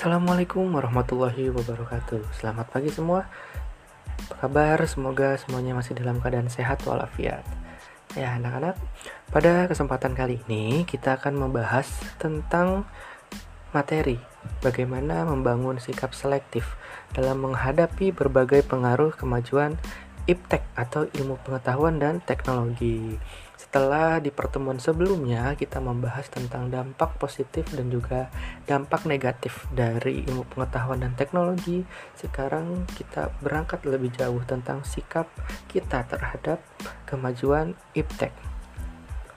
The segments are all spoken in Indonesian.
Assalamualaikum warahmatullahi wabarakatuh Selamat pagi semua Apa kabar? Semoga semuanya masih dalam keadaan sehat walafiat Ya anak-anak Pada kesempatan kali ini Kita akan membahas tentang Materi Bagaimana membangun sikap selektif Dalam menghadapi berbagai pengaruh kemajuan iptek atau ilmu pengetahuan dan teknologi. Setelah di pertemuan sebelumnya kita membahas tentang dampak positif dan juga dampak negatif dari ilmu pengetahuan dan teknologi, sekarang kita berangkat lebih jauh tentang sikap kita terhadap kemajuan iptek.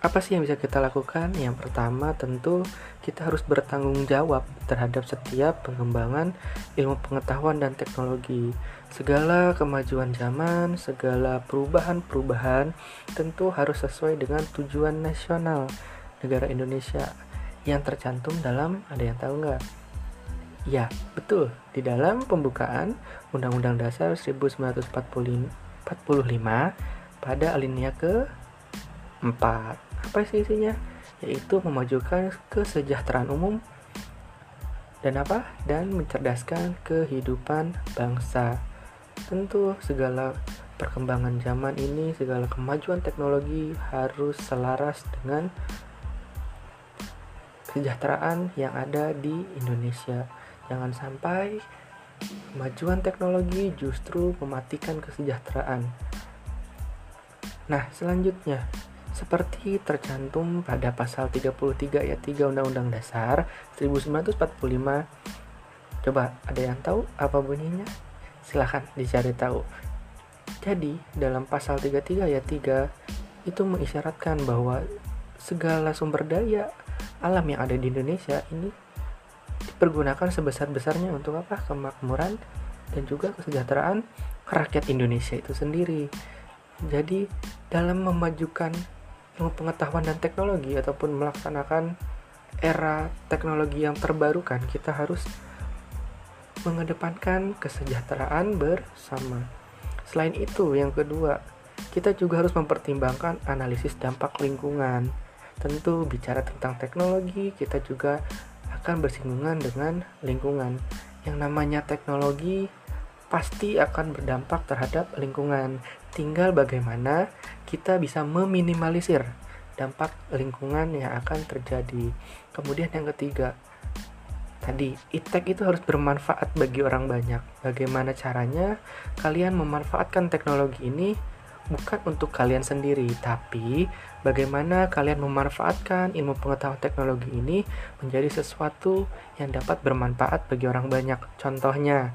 Apa sih yang bisa kita lakukan? Yang pertama tentu kita harus bertanggung jawab terhadap setiap pengembangan ilmu pengetahuan dan teknologi. Segala kemajuan zaman, segala perubahan-perubahan tentu harus sesuai dengan tujuan nasional negara Indonesia yang tercantum dalam ada yang tahu nggak? Ya, betul. Di dalam pembukaan Undang-Undang Dasar 1945 pada alinea ke 4 apa sih isinya? Yaitu memajukan kesejahteraan umum dan apa? Dan mencerdaskan kehidupan bangsa. Tentu segala perkembangan zaman ini, segala kemajuan teknologi harus selaras dengan kesejahteraan yang ada di Indonesia. Jangan sampai kemajuan teknologi justru mematikan kesejahteraan. Nah, selanjutnya seperti tercantum pada pasal 33 ayat 3 Undang-Undang Dasar 1945. Coba, ada yang tahu apa bunyinya? Silahkan dicari tahu. Jadi, dalam pasal 33 ayat 3 itu mengisyaratkan bahwa segala sumber daya alam yang ada di Indonesia ini dipergunakan sebesar-besarnya untuk apa? Kemakmuran dan juga kesejahteraan rakyat Indonesia itu sendiri. Jadi, dalam memajukan pengetahuan dan teknologi ataupun melaksanakan era teknologi yang terbarukan, kita harus mengedepankan kesejahteraan bersama. Selain itu, yang kedua, kita juga harus mempertimbangkan analisis dampak lingkungan. Tentu bicara tentang teknologi, kita juga akan bersinggungan dengan lingkungan. Yang namanya teknologi pasti akan berdampak terhadap lingkungan. Tinggal bagaimana kita bisa meminimalisir dampak lingkungan yang akan terjadi. Kemudian yang ketiga, tadi iptek itu harus bermanfaat bagi orang banyak. Bagaimana caranya kalian memanfaatkan teknologi ini bukan untuk kalian sendiri, tapi bagaimana kalian memanfaatkan ilmu pengetahuan teknologi ini menjadi sesuatu yang dapat bermanfaat bagi orang banyak. Contohnya,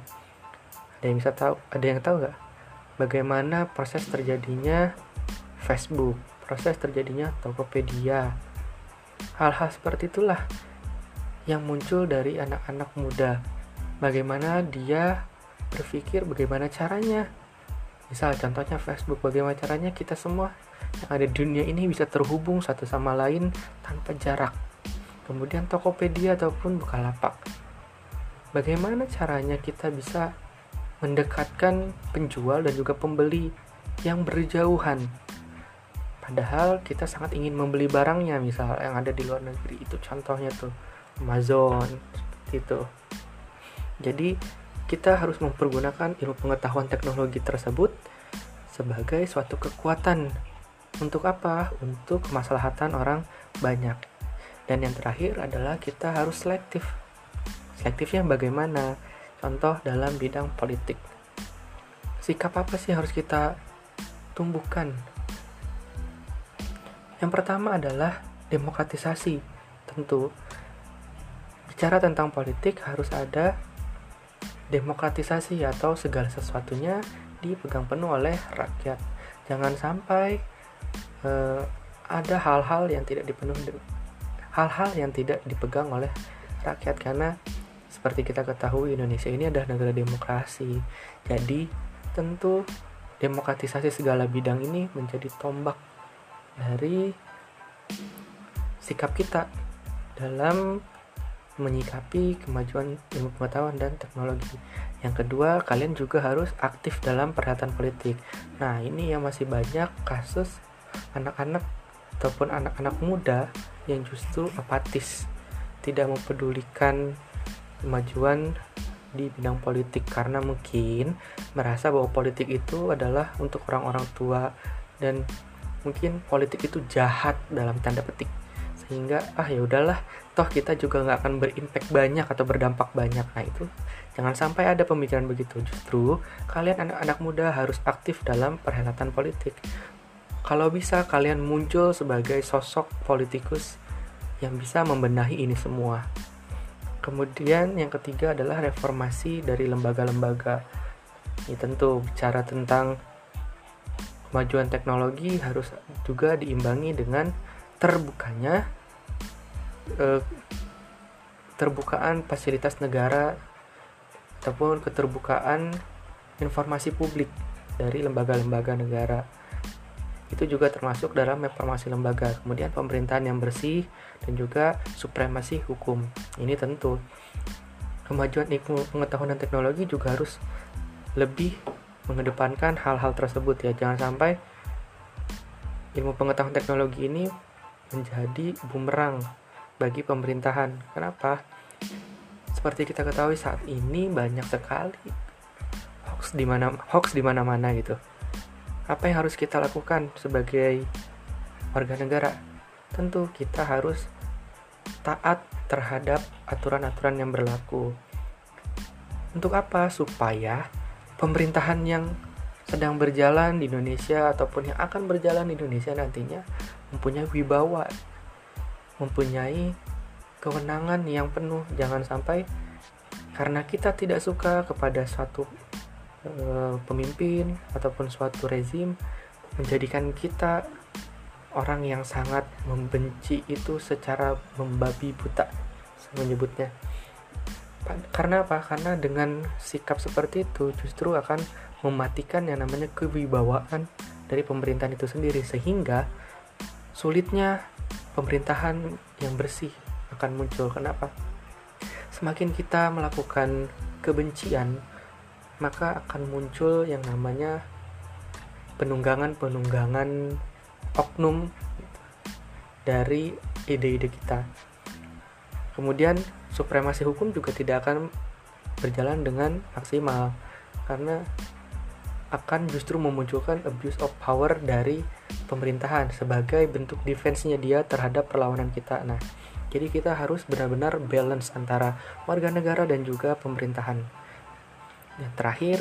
ada yang bisa tahu? Ada yang tahu nggak? Bagaimana proses terjadinya Facebook, proses terjadinya Tokopedia. Hal-hal seperti itulah yang muncul dari anak-anak muda. Bagaimana dia berpikir, bagaimana caranya. Misal contohnya Facebook, bagaimana caranya kita semua yang ada di dunia ini bisa terhubung satu sama lain tanpa jarak. Kemudian Tokopedia ataupun Bukalapak. Bagaimana caranya kita bisa mendekatkan penjual dan juga pembeli yang berjauhan. Padahal kita sangat ingin membeli barangnya, misal yang ada di luar negeri itu contohnya tuh Amazon seperti. Jadi kita harus mempergunakan ilmu pengetahuan teknologi tersebut sebagai suatu kekuatan untuk apa? Untuk kemaslahatan orang banyak. Dan yang terakhir adalah kita harus selektif. Selektifnya bagaimana? Contoh dalam bidang politik. Sikap apa sih harus kita tumbuhkan? Yang pertama adalah demokratisasi. Tentu, bicara tentang politik harus ada demokratisasi atau segala sesuatunya dipegang penuh oleh rakyat. Jangan sampai uh, ada hal-hal yang tidak dipenuhi hal-hal yang tidak dipegang oleh rakyat karena seperti kita ketahui Indonesia ini adalah negara demokrasi. Jadi tentu demokratisasi segala bidang ini menjadi tombak dari sikap kita dalam menyikapi kemajuan ilmu pengetahuan dan teknologi. Yang kedua, kalian juga harus aktif dalam perhatian politik. Nah, ini yang masih banyak kasus anak-anak ataupun anak-anak muda yang justru apatis, tidak mempedulikan kemajuan di bidang politik karena mungkin merasa bahwa politik itu adalah untuk orang-orang tua dan mungkin politik itu jahat dalam tanda petik. Sehingga ah ya udahlah toh kita juga nggak akan berimpact banyak atau berdampak banyak. Nah itu jangan sampai ada pemikiran begitu. Justru kalian anak-anak muda harus aktif dalam perhelatan politik. Kalau bisa kalian muncul sebagai sosok politikus yang bisa membenahi ini semua Kemudian yang ketiga adalah reformasi dari lembaga-lembaga. Ini tentu bicara tentang kemajuan teknologi harus juga diimbangi dengan terbukanya eh, terbukaan fasilitas negara ataupun keterbukaan informasi publik dari lembaga-lembaga negara itu juga termasuk dalam reformasi lembaga kemudian pemerintahan yang bersih dan juga supremasi hukum. Ini tentu. Kemajuan ilmu pengetahuan dan teknologi juga harus lebih mengedepankan hal-hal tersebut ya. Jangan sampai ilmu pengetahuan teknologi ini menjadi bumerang bagi pemerintahan. Kenapa? Seperti kita ketahui saat ini banyak sekali hoax di mana hoax di mana-mana gitu apa yang harus kita lakukan sebagai warga negara? Tentu kita harus taat terhadap aturan-aturan yang berlaku. Untuk apa? Supaya pemerintahan yang sedang berjalan di Indonesia ataupun yang akan berjalan di Indonesia nantinya mempunyai wibawa, mempunyai kewenangan yang penuh. Jangan sampai karena kita tidak suka kepada suatu Eh, pemimpin ataupun suatu rezim menjadikan kita orang yang sangat membenci itu secara membabi buta menyebutnya. Karena apa? Karena dengan sikap seperti itu justru akan mematikan yang namanya kewibawaan dari pemerintahan itu sendiri sehingga sulitnya pemerintahan yang bersih akan muncul. Kenapa? Semakin kita melakukan kebencian maka akan muncul yang namanya penunggangan-penunggangan oknum dari ide-ide kita. Kemudian supremasi hukum juga tidak akan berjalan dengan maksimal karena akan justru memunculkan abuse of power dari pemerintahan sebagai bentuk defense-nya dia terhadap perlawanan kita. Nah, jadi kita harus benar-benar balance antara warga negara dan juga pemerintahan. Yang terakhir,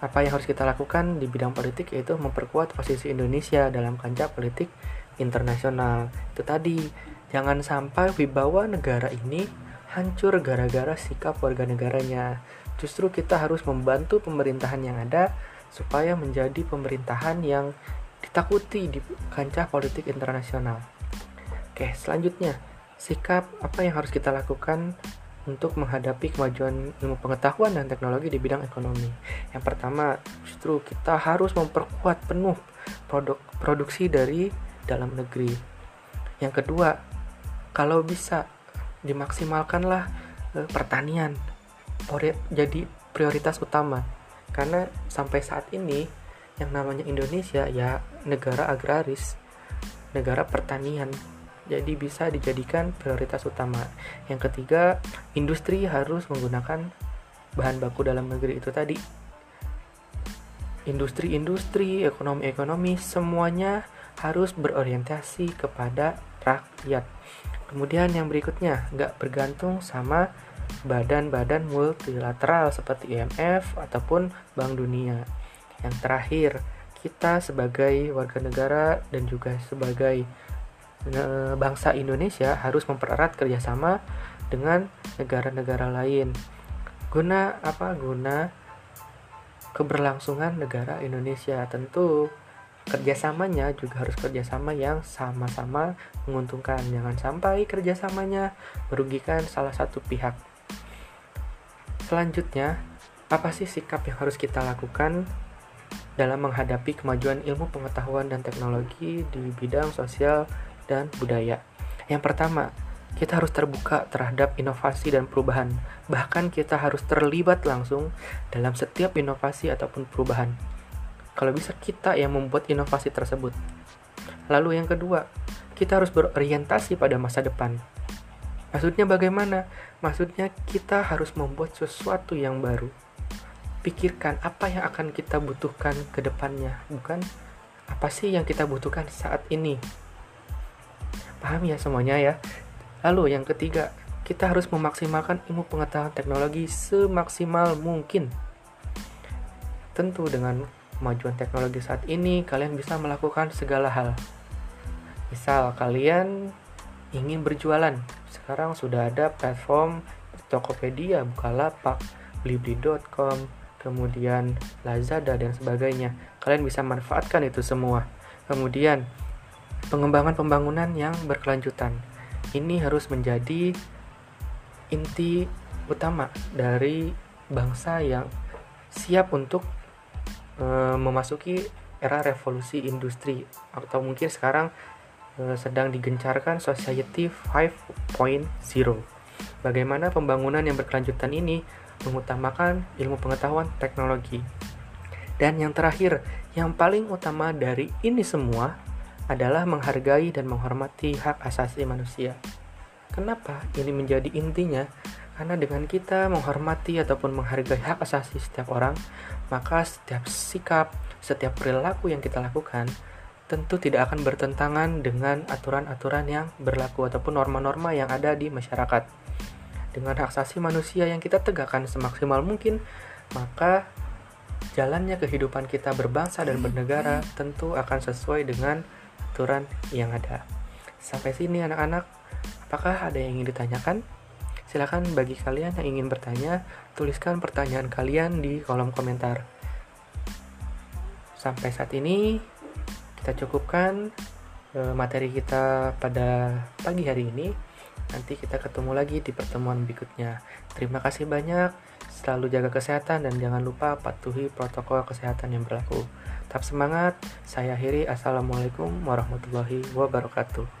apa yang harus kita lakukan di bidang politik yaitu memperkuat posisi Indonesia dalam kancah politik internasional. Itu tadi, jangan sampai wibawa negara ini hancur gara-gara sikap warga negaranya. Justru kita harus membantu pemerintahan yang ada supaya menjadi pemerintahan yang ditakuti di kancah politik internasional. Oke, selanjutnya, sikap apa yang harus kita lakukan untuk menghadapi kemajuan ilmu pengetahuan dan teknologi di bidang ekonomi. Yang pertama, justru kita harus memperkuat penuh produk produksi dari dalam negeri. Yang kedua, kalau bisa dimaksimalkanlah eh, pertanian jadi prioritas utama. Karena sampai saat ini yang namanya Indonesia ya negara agraris, negara pertanian jadi bisa dijadikan prioritas utama. Yang ketiga, industri harus menggunakan bahan baku dalam negeri itu tadi. Industri-industri, ekonomi-ekonomi, semuanya harus berorientasi kepada rakyat. Kemudian yang berikutnya, nggak bergantung sama badan-badan multilateral seperti IMF ataupun Bank Dunia. Yang terakhir, kita sebagai warga negara dan juga sebagai bangsa Indonesia harus mempererat kerjasama dengan negara-negara lain. Guna apa? Guna keberlangsungan negara Indonesia. Tentu kerjasamanya juga harus kerjasama yang sama-sama menguntungkan. Jangan sampai kerjasamanya merugikan salah satu pihak. Selanjutnya apa sih sikap yang harus kita lakukan dalam menghadapi kemajuan ilmu pengetahuan dan teknologi di bidang sosial dan budaya. Yang pertama, kita harus terbuka terhadap inovasi dan perubahan. Bahkan kita harus terlibat langsung dalam setiap inovasi ataupun perubahan. Kalau bisa kita yang membuat inovasi tersebut. Lalu yang kedua, kita harus berorientasi pada masa depan. Maksudnya bagaimana? Maksudnya kita harus membuat sesuatu yang baru. Pikirkan apa yang akan kita butuhkan ke depannya, bukan apa sih yang kita butuhkan saat ini. Paham ya semuanya ya? Lalu yang ketiga, kita harus memaksimalkan ilmu pengetahuan teknologi semaksimal mungkin. Tentu dengan kemajuan teknologi saat ini, kalian bisa melakukan segala hal. Misal kalian ingin berjualan, sekarang sudah ada platform Tokopedia, Bukalapak, Blibli.com, kemudian Lazada dan sebagainya. Kalian bisa manfaatkan itu semua. Kemudian pengembangan pembangunan yang berkelanjutan. Ini harus menjadi inti utama dari bangsa yang siap untuk e, memasuki era revolusi industri atau mungkin sekarang Eh, sedang digencarkan Society 5.0. Bagaimana pembangunan yang berkelanjutan ini mengutamakan ilmu pengetahuan teknologi. Dan yang terakhir, yang paling utama dari ini semua adalah menghargai dan menghormati hak asasi manusia. Kenapa ini menjadi intinya? Karena dengan kita menghormati ataupun menghargai hak asasi setiap orang, maka setiap sikap, setiap perilaku yang kita lakukan tentu tidak akan bertentangan dengan aturan-aturan yang berlaku ataupun norma-norma yang ada di masyarakat. Dengan hak asasi manusia yang kita tegakkan semaksimal mungkin, maka jalannya kehidupan kita berbangsa dan bernegara tentu akan sesuai dengan aturan yang ada. Sampai sini anak-anak, apakah ada yang ingin ditanyakan? Silahkan bagi kalian yang ingin bertanya, tuliskan pertanyaan kalian di kolom komentar. Sampai saat ini, kita cukupkan uh, materi kita pada pagi hari ini. Nanti kita ketemu lagi di pertemuan berikutnya. Terima kasih banyak. Selalu jaga kesehatan dan jangan lupa patuhi protokol kesehatan yang berlaku. Tetap semangat. Saya akhiri. Assalamualaikum warahmatullahi wabarakatuh.